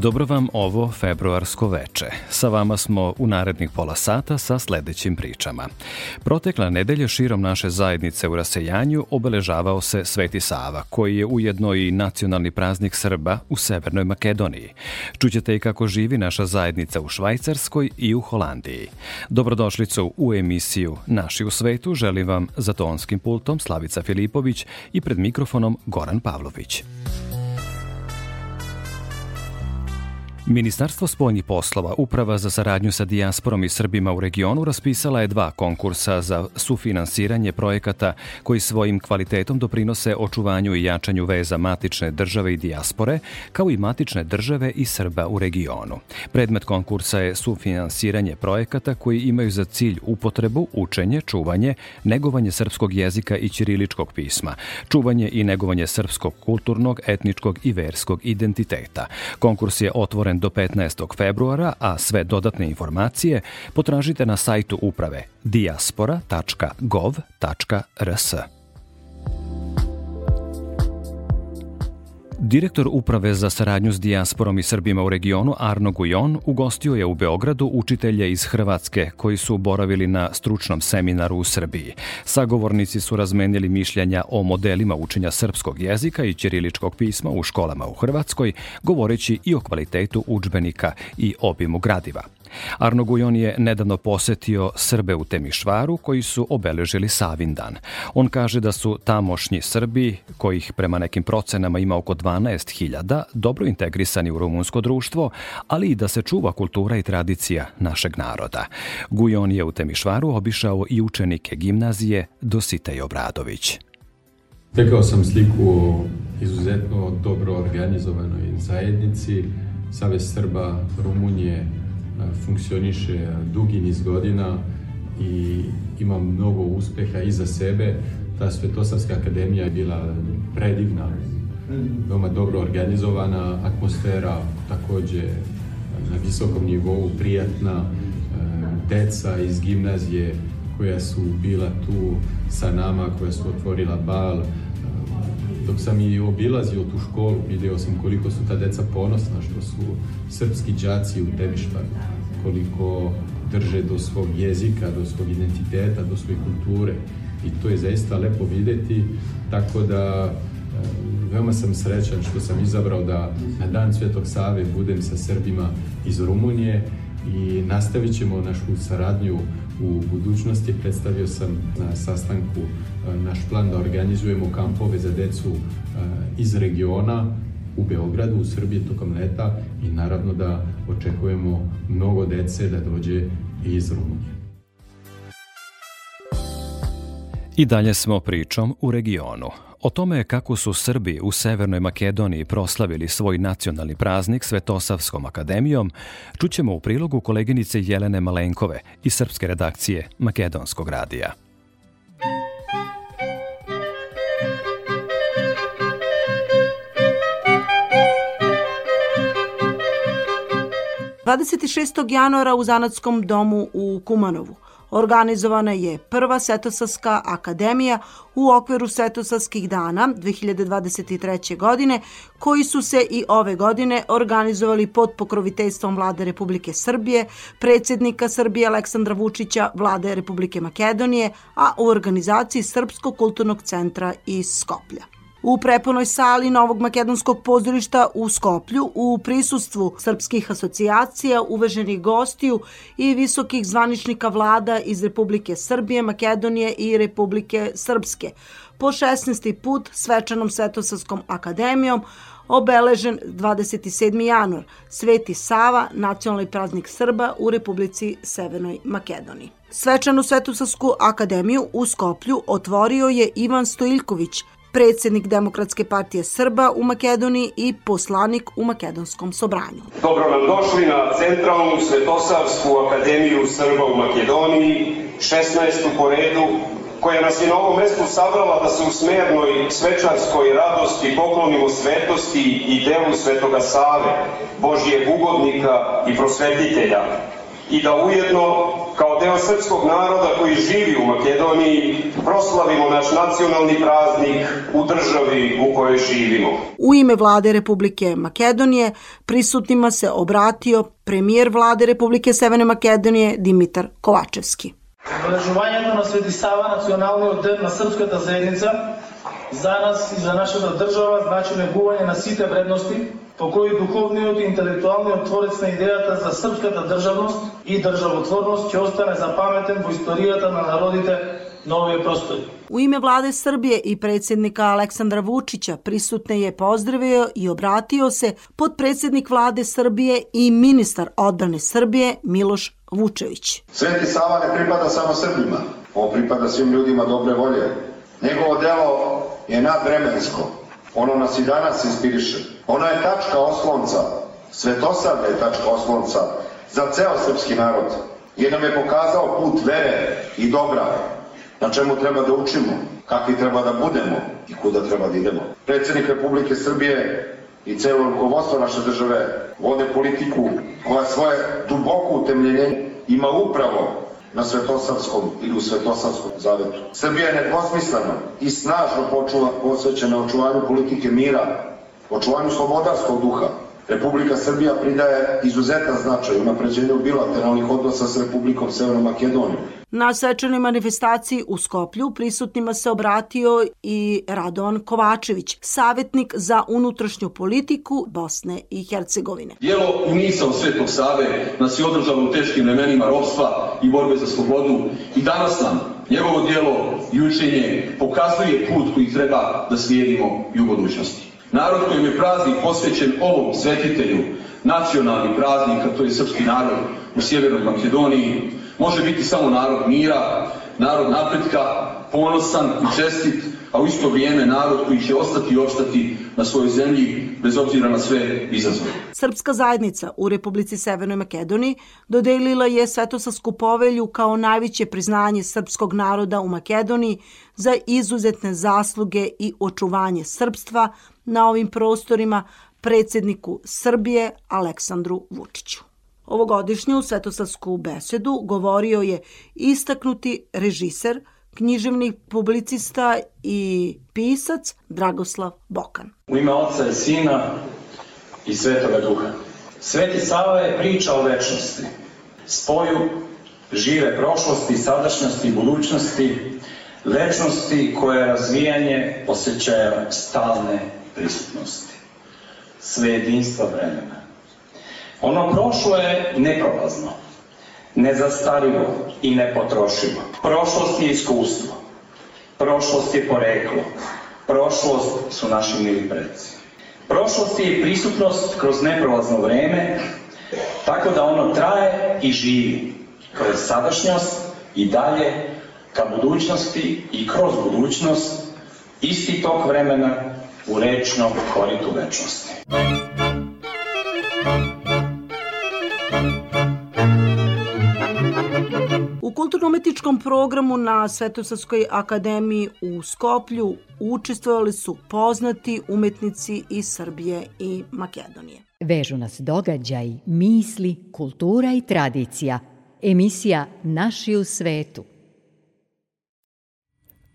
Dobro vam ovo februarsko veče. Sa vama smo u narednih pola sata sa sledećim pričama. Protekla nedelja širom naše zajednice u rasejanju obeležavao se Sveti Sava, koji je ujedno i nacionalni praznik Srba u Severnoj Makedoniji. Čućete i kako živi naša zajednica u Švajcarskoj i u Holandiji. Dobrodošlicu u emisiju Naši u svetu želim vam za tonskim pultom Slavica Filipović i pred mikrofonom Goran Pavlović. Ministarstvo spoljnih poslova, Uprava za saradnju sa dijasporom i Srbima u regionu raspisala je dva konkursa za sufinansiranje projekata koji svojim kvalitetom doprinose očuvanju i jačanju veza matične države i dijaspore, kao i matične države i Srba u regionu. Predmet konkursa je sufinansiranje projekata koji imaju za cilj upotrebu, učenje, čuvanje, negovanje srpskog jezika i ćiriličkog pisma, čuvanje i negovanje srpskog kulturnog, etničkog i verskog identiteta. Konkurs je otvoren do 15. februara, a sve dodatne informacije potražite na sajtu uprave diaspora.gov.rs. Direktor Uprave za saradnju s dijasporom i Srbima u regionu Arno Gujon ugostio je u Beogradu učitelje iz Hrvatske koji su boravili na stručnom seminaru u Srbiji. Sagovornici su razmenili mišljenja o modelima učenja srpskog jezika i ćiriličkog pisma u školama u Hrvatskoj, govoreći i o kvalitetu učbenika i obimu gradiva. Arno Gujon je nedavno posetio Srbe u Temišvaru koji su obeležili Savindan. On kaže da su tamošnji Srbi, kojih prema nekim procenama ima oko 12.000, dobro integrisani u rumunsko društvo, ali i da se čuva kultura i tradicija našeg naroda. Gujon je u Temišvaru obišao i učenike gimnazije Dositej Obradović. Tekao sam sliku o izuzetno dobro organizovanoj zajednici Savez Srba Rumunije funkcioniše dugi niz godina i ima mnogo uspeha iza sebe. Ta Svetosavska akademija je bila predivna, veoma dobro organizovana, atmosfera takođe na visokom nivou, prijatna, deca iz gimnazije koja su bila tu sa nama, koja su otvorila bal, dok sam i obilazio tu školu, video sam koliko su ta deca ponosna što su srpski đaci u Temišvaru, koliko drže do svog jezika, do svog identiteta, do svoje kulture i to je zaista lepo videti, tako da veoma sam srećan što sam izabrao da na dan Svetog Save budem sa Srbima iz Rumunije i nastavit ćemo našu saradnju u budućnosti. Predstavio sam na sastanku naš plan da organizujemo kampove za decu iz regiona u Beogradu, u Srbiji tokom leta i naravno da očekujemo mnogo dece da dođe iz Rumunije. I dalje smo pričom u regionu. O tome kako su Srbi u Severnoj Makedoniji proslavili svoj nacionalni praznik Svetosavskom akademijom, čućemo u prilogu koleginice Jelene Malenkove iz srpske redakcije Makedonskog radija. 26. januara u Zanatskom domu u Kumanovu organizovana je prva Svetosavska akademija u okviru Svetosavskih dana 2023. godine, koji su se i ove godine organizovali pod pokroviteljstvom vlade Republike Srbije, predsjednika Srbije Aleksandra Vučića, vlade Republike Makedonije, a u organizaciji Srpskog kulturnog centra iz Skoplja. U prepunoj sali Novog makedonskog pozorišta u Skoplju u prisustvu srpskih asocijacija, uveženih gostiju i visokih zvaničnika vlada iz Republike Srbije, Makedonije i Republike Srpske. Po 16. put svečanom Svetosavskom akademijom obeležen 27. januar, Sveti Sava, nacionalni praznik Srba u Republici Severnoj Makedoniji. Svečanu Svetosavsku akademiju u Skoplju otvorio je Ivan Stojiljković, predsednik Demokratske partije Srba u Makedoniji i poslanik u Makedonskom sobranju. Dobro nam došli na Centralnu Svetosavsku akademiju Srba u Makedoniji, 16. po redu, koja nas je na ovom mestu sabrala da se u smernoj svečarskoj radosti poklonimo svetosti i delu Svetoga Save, Božijeg ugodnika i prosvetitelja, i da ujedno, kao deo srpskog naroda koji živi u Makedoniji, proslavimo naš nacionalni praznik u državi u kojoj živimo. U ime vlade Republike Makedonije prisutnima se obratio premijer vlade Republike Severne Makedonije Dimitar Kovačevski. Obeležувањето на Свети Сава, националниот ден на српската заедница, за нас и за нашата држава значи негување на сите вредности по кои духовниот и интелектуалниот творец на идејата за српската државност и државотворност ќе остане запаметен во историјата на народите na ove prostore. U ime vlade Srbije i predsjednika Aleksandra Vučića prisutne je pozdravio i obratio se podpredsjednik vlade Srbije i ministar odbrane Srbije Miloš Vučević. Sveti Sava ne pripada samo Srbima, on pripada svim ljudima dobre volje. Njegovo delo je nadvremensko, ono nas i danas inspiriše. Ono je tačka oslonca, Svetosavlje je tačka oslonca za ceo srpski narod, jer nam je pokazao put vere i dobra, na čemu treba da učimo, kakvi treba da budemo i kuda treba da idemo. Predsednik Republike Srbije i celo rukovodstvo naše države vode politiku koja svoje duboko utemljenje ima upravo na Svetosavskom ili u Svetosavskom zavetu. Srbija je nedvosmisleno i snažno počula posvećena očuvanju politike mira, očuvanju slobodarskog duha, Republika Srbija pridaje izuzetan značaj unapređenju bilateralnih odnosa s Republikom Severnom Makedonijom. Na svečanoj manifestaciji u Skoplju prisutnima se obratio i Radon Kovačević, savjetnik za unutrašnju politiku Bosne i Hercegovine. Dijelo i misao Svetog Save nas je održalo u teškim vremenima ropstva i borbe za slobodu i danas nam njegovo dijelo i učenje pokazuje put koji treba da slijedimo i u budućnosti. Narod kojim je praznik posvećen ovom svetitelju, nacionalni praznik, a to je srpski narod u Sjevernoj Makedoniji, može biti samo narod mira, narod napretka, ponosan i čestit, a u isto vrijeme narod koji će ostati i opstati na svojoj zemlji bez obzira na sve izazove. Srpska zajednica u Republici Severnoj Makedoniji dodelila je Svetosavsku povelju kao najveće priznanje srpskog naroda u Makedoniji za izuzetne zasluge i očuvanje srpstva na ovim prostorima predsedniku Srbije Aleksandru Vučiću. Ovogodišnju svetosavsku besedu govorio je istaknuti režiser, književni publicista i pisac Dragoslav Bokan. U ime Oca i Sina i Svetoga Duha. Sveti Sava je priča o večnosti, spoju žive prošlosti, sadašnjosti i budućnosti, večnosti koja je razvijanje osjećaja stalne prisutnosti, sve jedinstva vremena. Ono prošlo je neprolazno, nezastarivo i nepotrošivo. Prošlost je iskustvo, prošlost je poreklo, prošlost su naši mili predci. Prošlost je prisutnost kroz neprolazno vreme, tako da ono traje i živi kroz sadašnjost i dalje ka budućnosti i kroz budućnost isti tok vremena u rečnom koritu večnosti. U kulturno-umetničkom programu na Svetosavskoj akademiji u Skoplju učestvovali su poznati umetnici iz Srbije i Makedonije. Vežu nas događaj, misli, kultura i tradicija. Emisija Naši u svetu –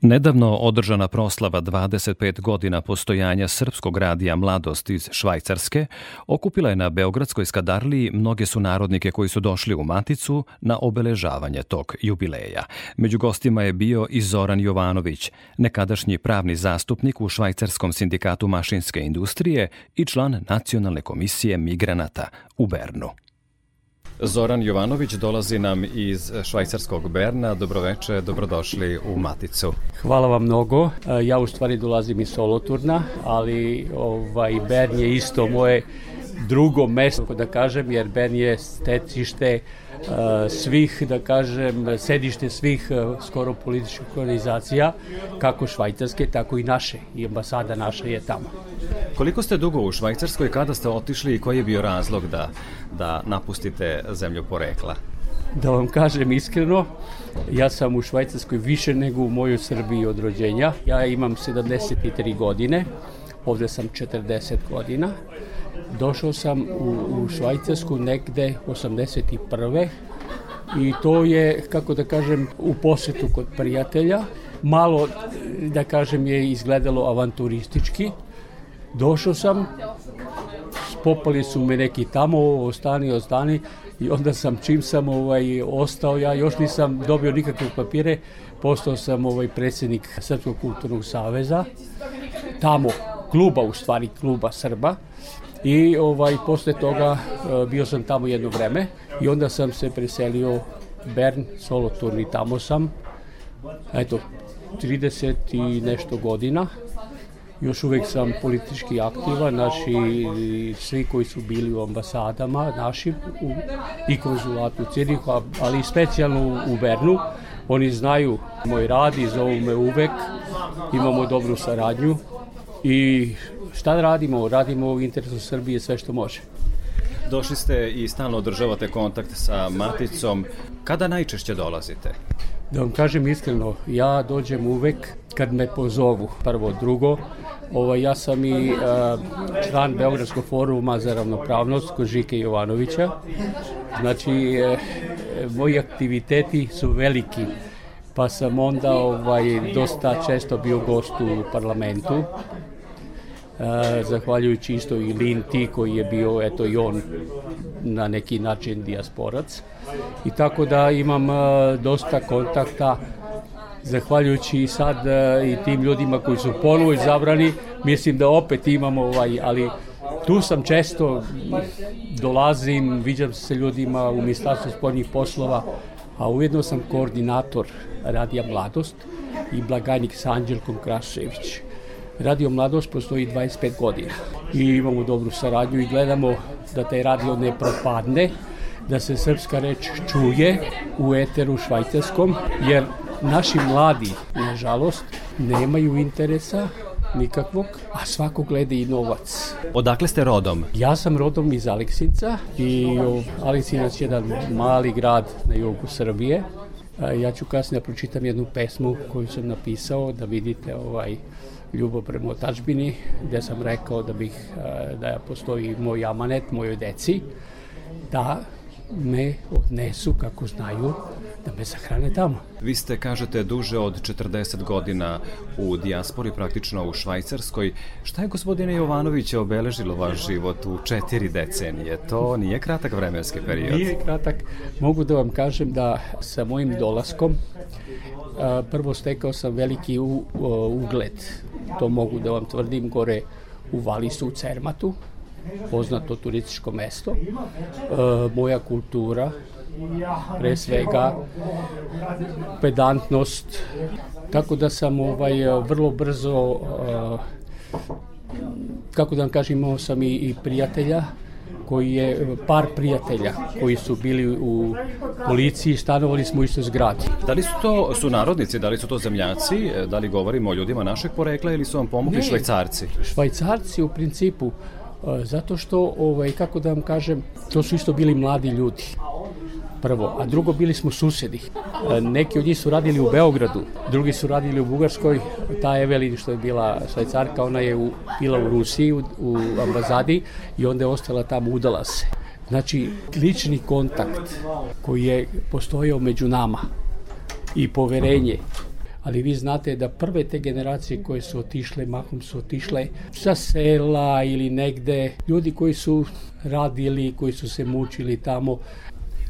Nedavno održana proslava 25 godina postojanja srpskog radija Mladost iz Švajcarske okupila je na Beogradskoj skadarliji mnoge su narodnike koji su došli u Maticu na obeležavanje tog jubileja. Među gostima je bio i Zoran Jovanović, nekadašnji pravni zastupnik u Švajcarskom sindikatu mašinske industrije i član Nacionalne komisije migranata u Bernu. Zoran Jovanović dolazi nam iz švajcarskog Berna. Dobroveče, dobrodošli u Maticu. Hvala vam mnogo. E, ja u stvari dolazim iz Soloturna, ali ovaj Bern je isto moje drugo mesto, da kažem, jer Bern je stecište uh, svih, da kažem, sedište svih uh, skoro političkih organizacija, kako švajcarske, tako i naše. I ambasada naša je tamo. Koliko ste dugo u Švajcarskoj, kada ste otišli i koji je bio razlog da, da napustite zemlju porekla? Da vam kažem iskreno, ja sam u Švajcarskoj više nego u mojoj Srbiji od rođenja. Ja imam 73 godine, ovde sam 40 godina. Došao sam u, u Švajcarsku negde 81. I to je, kako da kažem, u posetu kod prijatelja. Malo, da kažem, je izgledalo avanturistički. Došao sam, popali su me neki tamo, ostani, ostani, i onda sam, čim sam ovaj, ostao, ja još nisam dobio nikakve papire, postao sam ovaj predsjednik Srpskog kulturnog saveza, tamo, kluba u stvari, kluba Srba, i ovaj, posle toga eh, bio sam tamo jedno vreme i onda sam se preselio Bern, solo turni, tamo sam, eto, 30 i nešto godina, još uvek sam politički aktivan, naši svi koji su bili u ambasadama našim u, i konzulatu u Cirihu, ali specijalno u Bernu, oni znaju moj rad i zovu me uvek, imamo dobru saradnju i šta radimo? Radimo u interesu Srbije sve što može. Došli ste i stalno održavate kontakt sa Maticom. Kada najčešće dolazite? Da vam kažem iskreno, ja dođem uvek kad me pozovu, prvo, drugo, Ovaj, ja sam i uh, član Beogradskog foruma za ravnopravnost kod Žike Jovanovića. Znači, e, moji aktiviteti su veliki, pa sam onda ovaj, dosta često bio gost u parlamentu. Zahvaljujući isto i Linti koji je bio, eto i on na neki način dijasporac. I tako da imam dosta kontakta zahvaljujući sad i tim ljudima koji su ponovo izabrani, mislim da opet imamo ovaj, ali tu sam često, dolazim, viđam se ljudima u Ministarstvu spoljnih poslova, a ujedno sam koordinator Radija Mladost i blagajnik sa Anđelkom Krašević. Radio Mladost postoji 25 godina i imamo dobru saradnju i gledamo da taj radio ne propadne, da se srpska reč čuje u eteru švajcarskom, jer naši mladi, nažalost, nemaju interesa nikakvog, a svako gleda i novac. Odakle ste rodom? Ja sam rodom iz Aleksinca i Aleksinac je jedan mali grad na jugu Srbije. Ja ću kasnije da pročitam jednu pesmu koju sam napisao da vidite ovaj ljubav prema otačbini, gde sam rekao da bih da postoji moj amanet mojoj deci, da me odnesu kako znaju da me sahrane tamo. Vi ste, kažete, duže od 40 godina u dijaspori, praktično u Švajcarskoj. Šta je gospodine Jovanović obeležilo vaš život u četiri decenije? To nije kratak vremenski period. Nije kratak. Mogu da vam kažem da sa mojim dolaskom prvo stekao sam veliki ugled. To mogu da vam tvrdim gore u Valisu u Cermatu, poznato turističko mesto. E, moja kultura, pre svega pedantnost, tako da sam ovaj vrlo brzo e, kako da vam kažem, imao sam i, i prijatelja koji je par prijatelja koji su bili u policiji, stanovali smo u istoj zgradi. Da li su to su narodnici, da li su to zemljaci, da li govorimo o ljudima našeg porekla ili su vam pomogli ne, švajcarci? Švajcarci u principu Zato što, ovaj, kako da vam kažem, to su isto bili mladi ljudi prvo, a drugo bili smo susedi. Neki od njih su radili u Beogradu, drugi su radili u Bugarskoj, ta Evelin što je bila švajcarka, ona je u, bila u Rusiji, u, u ambazadi i onda je ostala tamo, udala se. Znači, lični kontakt koji je postojao među nama i poverenje, ali vi znate da prve te generacije koje su otišle, mahom su otišle sa sela ili negde, ljudi koji su radili, koji su se mučili tamo.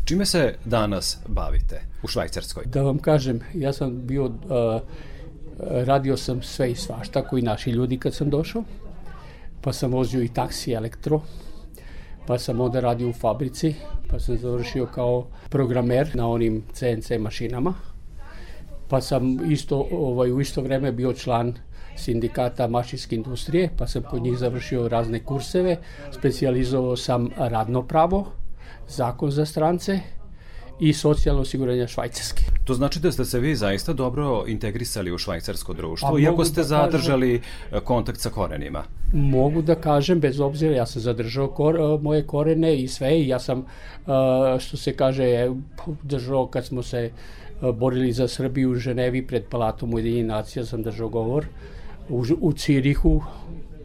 Čime se danas bavite u Švajcarskoj? Da vam kažem, ja sam bio, uh, radio sam sve i svašta koji naši ljudi kad sam došao, pa sam vozio i taksi elektro, pa sam onda radio u fabrici, pa sam završio kao programer na onim CNC mašinama, pa sam isto, ovaj, u isto vreme bio član sindikata mašinske industrije, pa sam kod njih završio razne kurseve, specijalizovao sam radno pravo, zakon za strance i socijalno osiguranje švajcarske. To znači da ste se vi zaista dobro integrisali u švajcarsko društvo, pa, iako ste da zadržali kažem, kontakt sa korenima. Mogu da kažem, bez obzira, ja sam zadržao kor, moje korene i sve, i ja sam, što se kaže, držao kad smo se borili za Srbiju u Ženevi pred Palatom Ujedinjenih nacija, sam držao govor u, u Cirihu,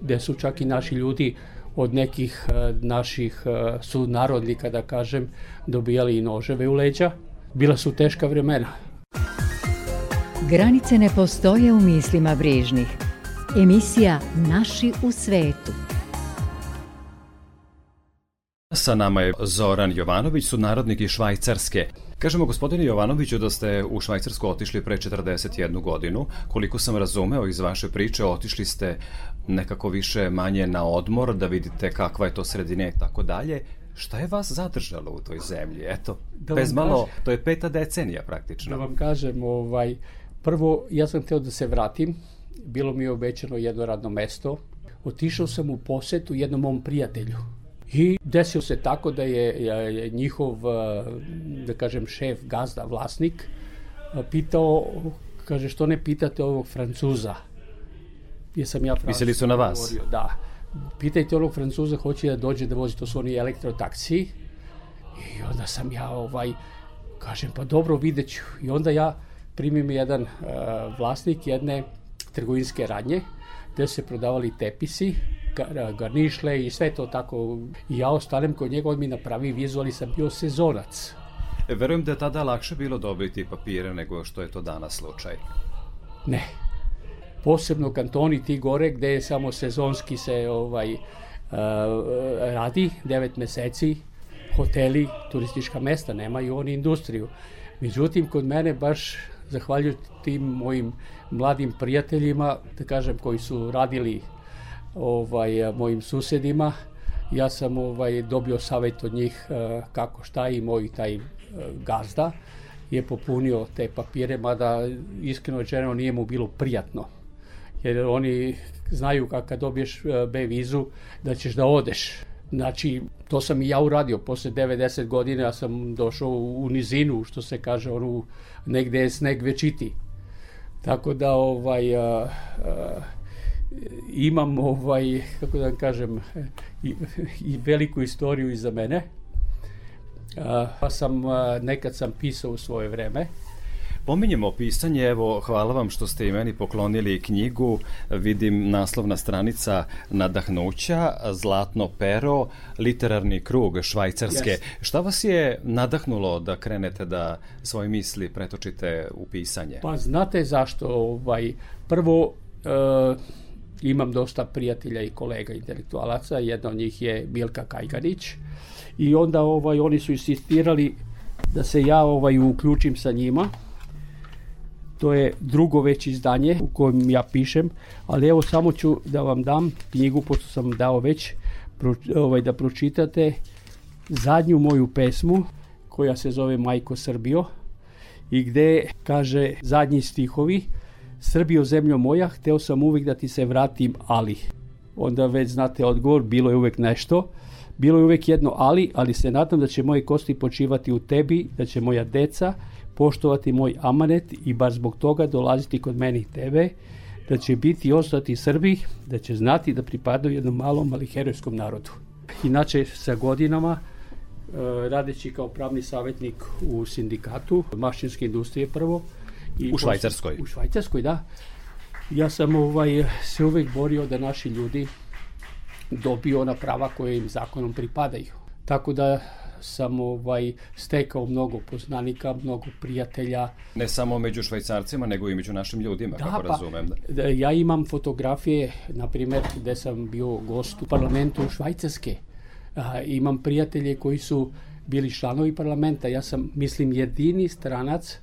gde su čak i naši ljudi od nekih naših sunarodnika, da kažem, dobijali i noževe u leđa. Bila su teška vremena. Granice ne postoje u mislima brižnih. Emisija Naši u svetu. Sa nama je Zoran Jovanović, sunarodnik iz Švajcarske. Kažemo gospodine Jovanoviću da ste u Švajcarsku otišli pre 41 godinu. Koliko sam razumeo iz vaše priče, otišli ste nekako više manje na odmor, da vidite kakva je to sredina i tako dalje. Šta je vas zadržalo u toj zemlji? Eto, da bez malo, kažem, to je peta decenija praktično. Da vam kažem, ovaj, prvo, ja sam hteo da se vratim, bilo mi je obećano jedno radno mesto, otišao sam u posetu jednom mom prijatelju, I desio se tako da je, njihov, da kažem, šef, gazda, vlasnik, pitao, kaže, što ne pitate ovog Francuza? Jesam ja Mislili su na vas? Govorio, da. Pitajte ovog Francuza, hoće da dođe da vozi, to su oni elektrotaksiji. I onda sam ja, ovaj, kažem, pa dobro, vidjet ću. I onda ja primim jedan uh, vlasnik jedne trgovinske radnje, gde se prodavali tepisi, garnišle i sve to tako. I ja ostanem kod njega, on mi napravi vizuali, sam bio sezonac. E, verujem da je tada lakše bilo dobiti papire nego što je to danas slučaj. Ne. Posebno kantoni ti gore gde je samo sezonski se ovaj uh, radi, 9 meseci, hoteli, turistička mesta, nemaju oni industriju. Međutim, kod mene baš zahvaljujući tim mojim mladim prijateljima, da kažem, koji su radili ovaj, mojim susedima. Ja sam ovaj, dobio savet od njih eh, kako šta i moj taj eh, gazda je popunio te papire, mada iskreno rečeno nije mu bilo prijatno. Jer oni znaju kad dobiješ eh, B vizu da ćeš da odeš. Znači, to sam i ja uradio. Posle 90 godina ja sam došao u nizinu, što se kaže, onu, negde je sneg večiti. Tako da, ovaj, a, a, imam ovaj kako da kažem i, i veliku istoriju iza mene. Pa sam nekad sam pisao u svoje vreme. Pominjemo pisanje, evo, hvala vam što ste i meni poklonili knjigu, vidim naslovna stranica nadahnuća, Zlatno pero, literarni krug Švajcarske. Yes. Šta vas je nadahnulo da krenete da svoje misli pretočite u pisanje? Pa znate zašto? Ovaj, prvo, uh, imam dosta prijatelja i kolega intelektualaca, jedna od njih je Milka Kajganić i onda ovaj oni su insistirali da se ja ovaj uključim sa njima. To je drugo već izdanje u kojem ja pišem, ali evo samo ću da vam dam knjigu, pošto sam dao već, ovaj, da pročitate zadnju moju pesmu koja se zove Majko Srbio i gde kaže zadnji stihovi Srbijo zemljo moja, hteo sam uvijek da ti se vratim, ali. Onda već znate odgovor, bilo je uvek nešto. Bilo je uvek jedno ali, ali se nadam da će moje kosti počivati u tebi, da će moja deca poštovati moj amanet i bar zbog toga dolaziti kod meni tebe, da će biti i ostati Srbi, da će znati da pripadaju jednom malom, ali herojskom narodu. Inače, sa godinama, e, radeći kao pravni savjetnik u sindikatu mašinske industrije prvo, I u Švajcarskoj? U Švajcarskoj, da. Ja sam ovaj, se uvek borio da naši ljudi dobiju ona prava koje im zakonom pripadaju. Tako da sam ovaj, stekao mnogo poznanika, mnogo prijatelja. Ne samo među švajcarcima, nego i među našim ljudima, da, kako pa, razumem. Da, ja imam fotografije, na primjer, gde sam bio gost u parlamentu Švajcarske. A, imam prijatelje koji su bili članovi parlamenta. Ja sam, mislim, jedini stranac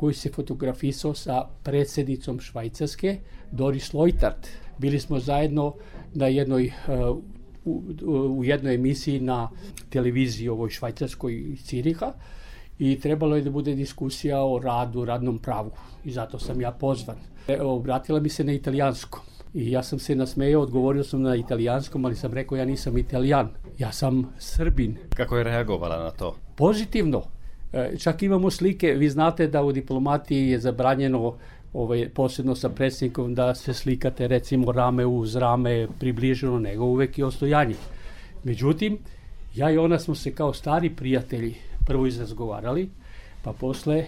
koji se fotografisao sa predsednicom Švajcarske, Doris Lojtart. Bili smo zajedno na jednoj uh, u, u jednoj emisiji na televiziji ovoj švajcarskoj Ciriha i trebalo je da bude diskusija o radu, radnom pravu i zato sam ja pozvan. Obratila mi se na italijanskom i ja sam se nasmejao, odgovorio sam na italijanskom, ali sam rekao ja nisam italijan, ja sam srbin. Kako je reagovala na to? Pozitivno. E, čak imamo slike, vi znate da u diplomatiji je zabranjeno ovaj, posebno sa predsjednikom da se slikate recimo rame uz rame približeno, nego uvek i ostojanje. Međutim, ja i ona smo se kao stari prijatelji prvo izrazgovarali, pa posle,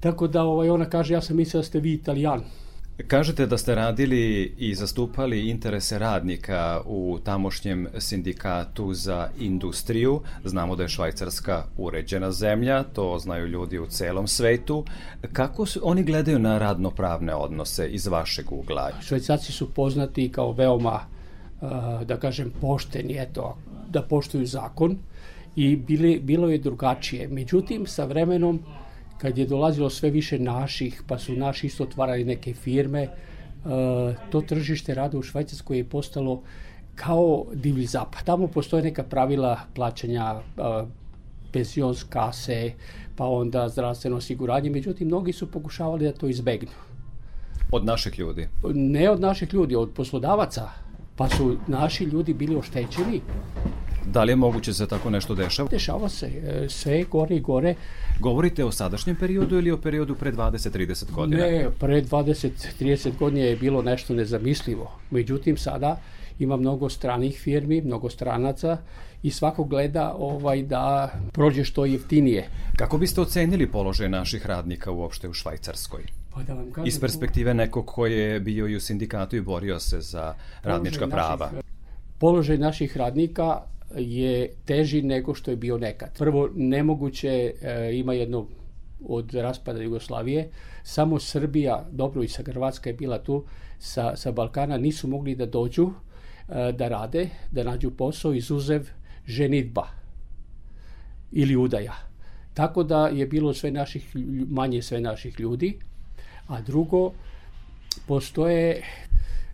tako da ovaj, ona kaže ja sam mislila da ste vi italijan. Kažete da ste radili i zastupali interese radnika u tamošnjem sindikatu za industriju. Znamo da je Švajcarska uređena zemlja, to znaju ljudi u celom svetu. Kako su, oni gledaju na radnopravne odnose iz vašeg ugla? Švajcarci su poznati kao veoma, da kažem, pošteni, eto, da poštuju zakon i bili, bilo je drugačije. Međutim, sa vremenom kad je dolazilo sve više naših, pa su naši isto otvarali neke firme, e, to tržište rada u Švajcarskoj je postalo kao divlji zapad. Tamo postoje neka pravila plaćanja e, pensions kase, pa onda zdravstveno osiguranje, međutim, mnogi su pokušavali da to izbegnu. Od naših ljudi? Ne od naših ljudi, od poslodavaca. Pa su naši ljudi bili oštećeni Da li je moguće da se tako nešto dešava? Dešava se, e, sve gore i gore. Govorite o sadašnjem periodu ili o periodu pre 20-30 godina? Ne, pre 20-30 godina je bilo nešto nezamislivo. Međutim, sada ima mnogo stranih firmi, mnogo stranaca i svako gleda ovaj da prođe što jeftinije. Kako biste ocenili položaj naših radnika uopšte u Švajcarskoj? Pa da vam kažem, Iz perspektive nekog ko je bio i u sindikatu i borio se za radnička prava. Naših, položaj naših radnika je teži nego što je bio nekad. Prvo, nemoguće e, ima jedno od raspada Jugoslavije, samo Srbija, dobro i sa Hrvatska je bila tu, sa, sa Balkana nisu mogli da dođu e, da rade, da nađu posao, izuzev ženitba ili udaja. Tako da je bilo sve naših, manje sve naših ljudi, a drugo, postoje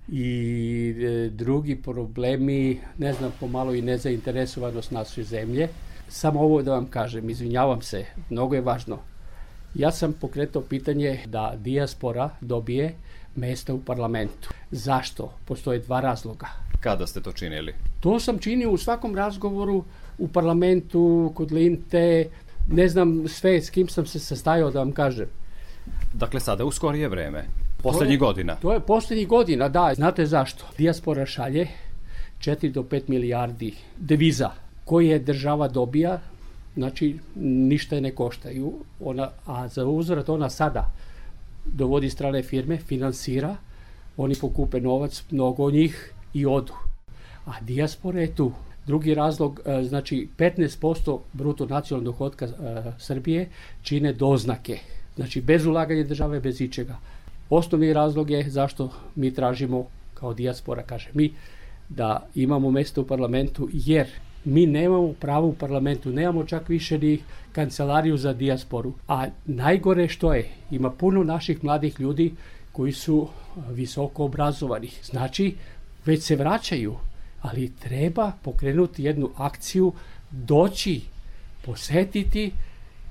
i e, drugi problemi, ne znam, pomalo i nezainteresovanost naše zemlje. Samo ovo da vam kažem, izvinjavam se, mnogo je važno. Ja sam pokretao pitanje da dijaspora dobije mesta u parlamentu. Zašto? Postoje dva razloga. Kada ste to činili? To sam činio u svakom razgovoru u parlamentu, kod Linte, ne znam sve s kim sam se sastajao da vam kažem. Dakle, sada u skorije vreme. Poslednjih godina. To je poslednjih godina, da. Znate zašto? Dijaspora šalje 4 do 5 milijardi deviza koje država dobija, znači ništa je ne koštaju, ona, a za uzvrat ona sada dovodi strane firme, finansira, oni pokupe novac, mnogo njih i odu. A dijaspora je tu. Drugi razlog, e, znači 15% bruto nacionalnog dohodka e, Srbije čine doznake. Znači bez ulaganja države, bez ičega. Osnovni razlog je zašto mi tražimo kao dijaspora, kaže mi, da imamo mesto u parlamentu, jer mi nemamo pravo u parlamentu, nemamo čak više ni kancelariju za dijasporu. A najgore što je, ima puno naših mladih ljudi koji su visoko obrazovani. Znači, već se vraćaju, ali treba pokrenuti jednu akciju, doći, posetiti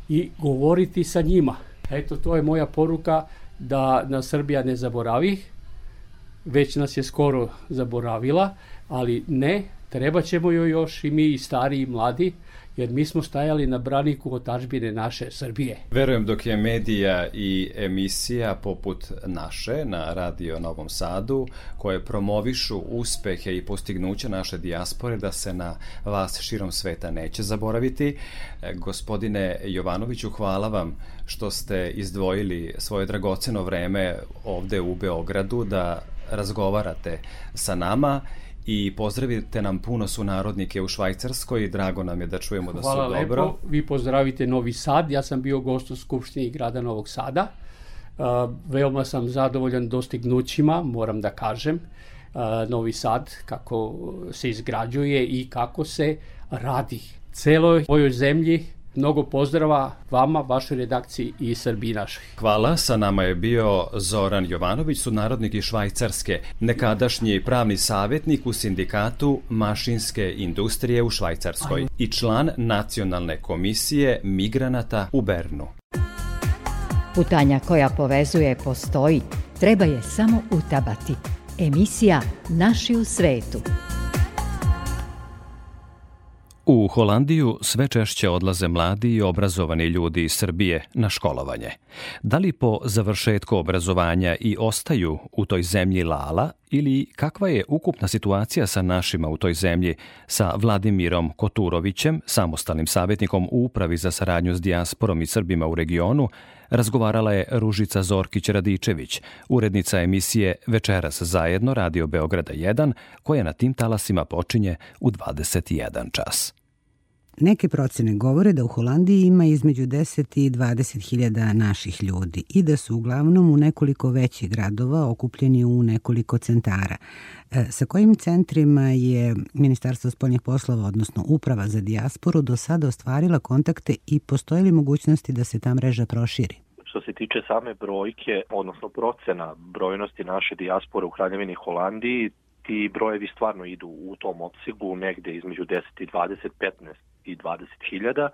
i govoriti sa njima. Eto, to je moja poruka da nas Srbija ne zaboravi, već nas je skoro zaboravila, ali ne, treba ćemo joj još i mi i stari i mladi, jer mi smo stajali na braniku otačbine naše Srbije. Verujem dok je medija i emisija poput naše na Radio Novom Sadu, koje promovišu uspehe i postignuće naše dijaspore, da se na vas širom sveta neće zaboraviti. E, gospodine Jovanoviću, hvala vam što ste izdvojili svoje dragoceno vreme ovde u Beogradu da razgovarate sa nama i pozdravite nam puno sunarodnike u Švajcarskoj. Drago nam je da čujemo da Hvala su lepo. dobro. Vi pozdravite Novi Sad. Ja sam bio gost u Skupštini grada Novog Sada. Uh, veoma sam zadovoljan dostignućima, moram da kažem. Uh, Novi Sad, kako se izgrađuje i kako se radi. Celoj ovoj zemlji Mnogo pozdrava vama, vašoj redakciji i Srbiji našoj. Hvala, sa nama je bio Zoran Jovanović, sudnarodnik iz Švajcarske, nekadašnji pravni savjetnik u sindikatu mašinske industrije u Švajcarskoj i član nacionalne komisije migranata u Bernu. Putanja koja povezuje postoji, treba je samo utabati. Emisija Naši u svetu. U Holandiju sve češće odlaze mladi i obrazovani ljudi iz Srbije na školovanje. Da li po završetku obrazovanja i ostaju u toj zemlji Lala ili kakva je ukupna situacija sa našima u toj zemlji sa Vladimirom Koturovićem, samostalnim savjetnikom u Upravi za saradnju s dijasporom i Srbima u regionu, razgovarala je Ružica Zorkić-Radičević, urednica emisije Večeras zajedno Radio Beograda 1, koja na tim talasima počinje u 21 čas. Neke procene govore da u Holandiji ima između 10 i 20 hiljada naših ljudi i da su uglavnom u nekoliko većih gradova okupljeni u nekoliko centara. E, sa kojim centrima je Ministarstvo spoljnih poslova, odnosno Uprava za dijasporu, do sada ostvarila kontakte i postoje li mogućnosti da se ta mreža proširi? Što se tiče same brojke, odnosno procena brojnosti naše dijaspore u Kraljevini Holandiji, ti brojevi stvarno idu u tom opsegu negde između 10 i 20, 15 i 20 hiljada.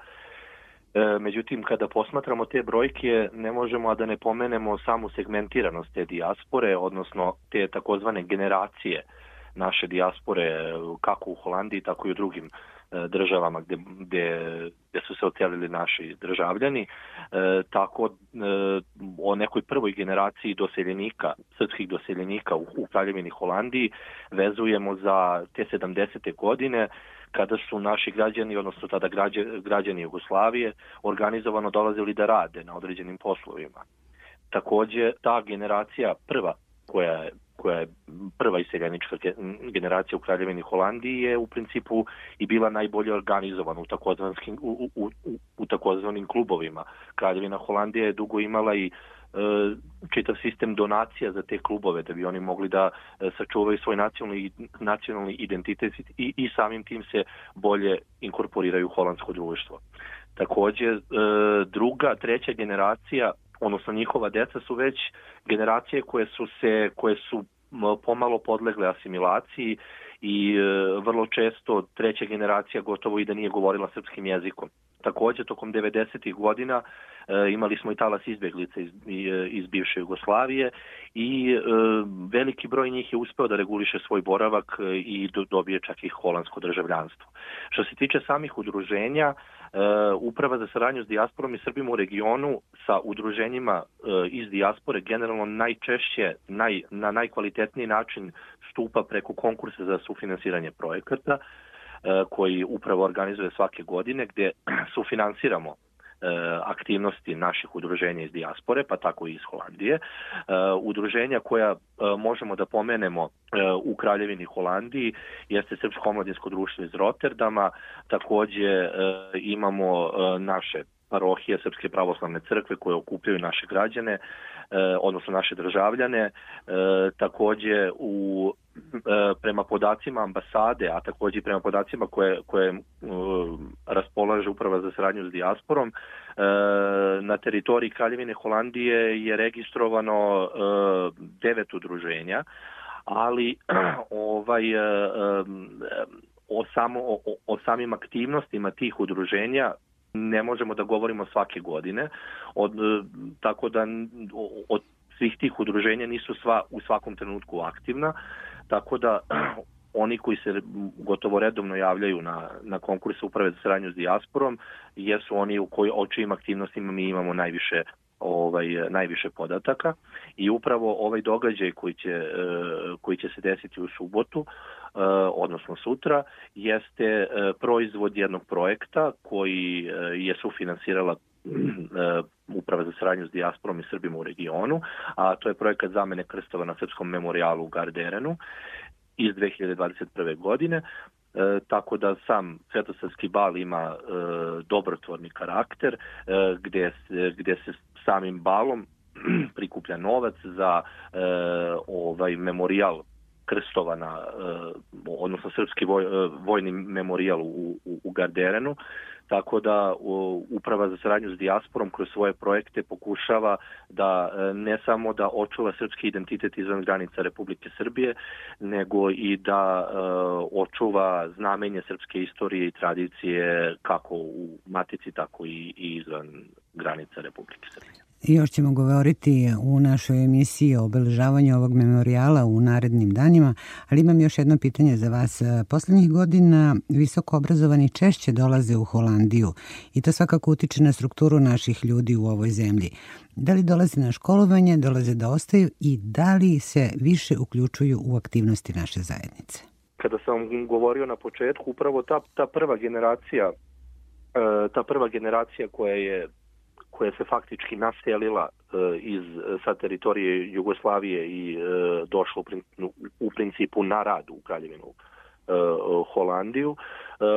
E, međutim, kada posmatramo te brojke, ne možemo a da ne pomenemo samu segmentiranost te dijaspore, odnosno te takozvane generacije naše dijaspore, kako u Holandiji, tako i u drugim državama gde, gde, gde su se otelili naši državljani. E, tako e, o nekoj prvoj generaciji doseljenika, srpskih doseljenika u, u Kraljevini Holandiji vezujemo za te 70. godine kada su naši građani, odnosno tada građani Jugoslavije, organizovano dolazili da rade na određenim poslovima. Takođe, ta generacija prva koja je koja je prva iseljenička generacija u Kraljevini Holandiji je u principu i bila najbolje organizovana u takozvanim u, u, u, takozvanim klubovima. Kraljevina Holandija je dugo imala i E, čitav sistem donacija za te klubove da bi oni mogli da e, sačuvaju svoj nacionalni, nacionalni identitet i, i samim tim se bolje inkorporiraju u holandsko društvo. Takođe, e, druga, treća generacija, odnosno njihova deca su već generacije koje su se koje su pomalo podlegle asimilaciji i vrlo često treća generacija gotovo i da nije govorila srpskim jezikom. Takođe, tokom 90. godina e, imali smo i talas izbjeglica iz, iz bivše Jugoslavije i e, veliki broj njih je uspeo da reguliše svoj boravak e, i do, dobije čak i holandsko državljanstvo. Što se tiče samih udruženja, e, Uprava za saradnju s dijasporom i Srbima u regionu sa udruženjima e, iz dijaspore generalno najčešće, naj, na najkvalitetniji način stupa preko konkursa za sufinansiranje projekata, E, koji upravo organizuje svake godine gde sufinansiramo aktivnosti naših udruženja iz dijaspore, pa tako i iz Holandije. E, udruženja koja možemo da pomenemo u Kraljevini Holandiji jeste Srpsko omladinsko društvo iz Rotterdama, takođe imamo naše parohije Srpske pravoslavne crkve koje okupljaju naše građane, odnosno naše državljane. Takođe u E, prema podacima ambasade, a takođe prema podacima koje, koje uh, raspolaže uprava za saradnju s dijasporom, uh, na teritoriji Kraljevine Holandije je registrovano devet udruženja, ali ovaj o, samo, o, o samim aktivnostima tih udruženja ne možemo da govorimo svake godine, od, tako da od svih tih udruženja nisu sva u svakom trenutku aktivna. Tako da oni koji se gotovo redovno javljaju na, na konkurse uprave za saradnju s dijasporom jesu oni u koji, o čijim aktivnostima mi imamo najviše ovaj najviše podataka. I upravo ovaj događaj koji će e, koji će se desiti u subotu e, odnosno sutra jeste e, proizvod jednog projekta koji je sufinansirala Uprava za saradnju s dijasporom i Srbima u regionu, a to je projekat zamene krstova na Srpskom memorialu u Garderenu iz 2021. godine, e, tako da sam Svetosavski bal ima e, dobrotvorni karakter, e, gde, se, gde se samim balom prikuplja novac za e, ovaj memorijal krstovana, e, odnosno srpski voj, e, vojni memorijal u, u, u Garderenu, tako da Uprava za saradnju s dijasporom kroz svoje projekte pokušava da e, ne samo da očuva srpski identitet izvan granica Republike Srbije, nego i da očuva znamenje srpske istorije i tradicije kako u matici, tako i izvan granica Republike Srbije. Još ćemo govoriti u našoj emisiji o obeležavanju ovog memorijala u narednim danima, ali imam još jedno pitanje za vas. Poslednjih godina visoko obrazovani češće dolaze u Holandiju i to svakako utiče na strukturu naših ljudi u ovoj zemlji. Da li dolaze na školovanje, dolaze da ostaju i da li se više uključuju u aktivnosti naše zajednice? Kada sam govorio na početku, upravo ta, ta prva generacija e, ta prva generacija koja je koja se faktički naselila e, iz sa teritorije Jugoslavije i e, došla u, principu na rad u Kraljevinu e, Holandiju,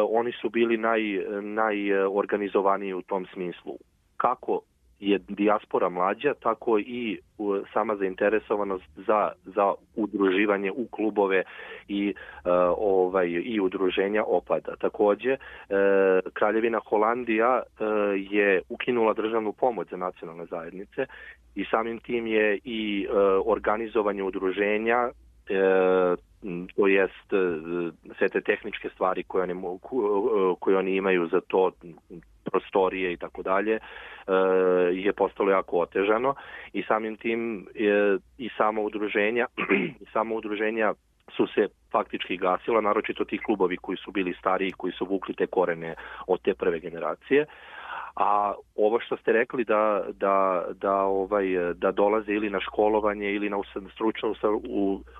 oni su bili naj, najorganizovaniji u tom smislu. Kako je dijaspora mlađa, tako i sama zainteresovanost za, za udruživanje u klubove i uh, ovaj i udruženja opada. Takođe, uh, Kraljevina Holandija uh, je ukinula državnu pomoć za nacionalne zajednice i samim tim je i organizovanje udruženja to jest sve te tehničke stvari koje oni, koje oni imaju za to prostorije i tako dalje e, je postalo jako otežano i samim tim i samo udruženja i samo udruženja su se faktički gasila, naročito ti klubovi koji su bili stariji, koji su vukli te korene od te prve generacije. A ovo što ste rekli da, da, da, ovaj, da dolaze ili na školovanje ili na stručno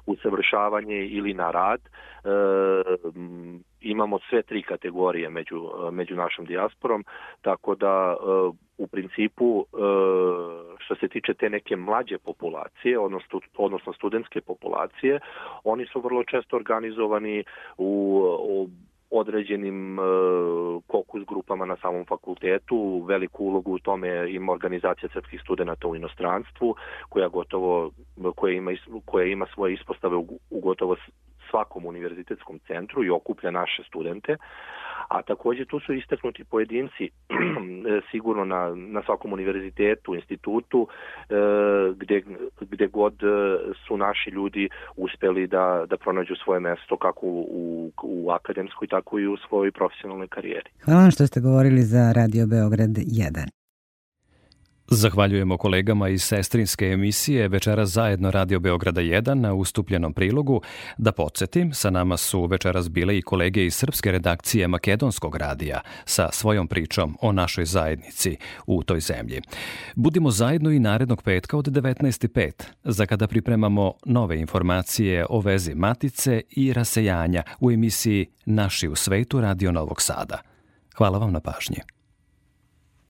usavršavanje ili na rad, e, imamo sve tri kategorije među, među našom dijasporom, tako da e, u principu e, što se tiče te neke mlađe populacije, odnosno, odnosno studentske populacije, oni su vrlo često organizovani u, u određenim e, kokus grupama na samom fakultetu. Veliku ulogu u tome ima organizacija srpskih studenta u inostranstvu, koja gotovo koja ima, koja ima svoje ispostave u, u gotovo svakom univerzitetskom centru i okuplja naše studente, a takođe tu su istaknuti pojedinci sigurno na, na svakom univerzitetu, institutu, e, gde, gde god su naši ljudi uspeli da, da pronađu svoje mesto kako u, u akademskoj, tako i u svojoj profesionalnoj karijeri. Hvala vam što ste govorili za Radio Beograd 1. Zahvaljujemo kolegama iz sestrinske emisije Večeras zajedno Radio Beograda 1 na ustupljenom prilogu. Da podsjetim, sa nama su večeras bile i kolege iz srpske redakcije Makedonskog radija sa svojom pričom o našoj zajednici u toj zemlji. Budimo zajedno i narednog petka od 19.5 za kada pripremamo nove informacije o vezi matice i rasejanja u emisiji Naši u svetu Radio Novog Sada. Hvala vam na pažnji.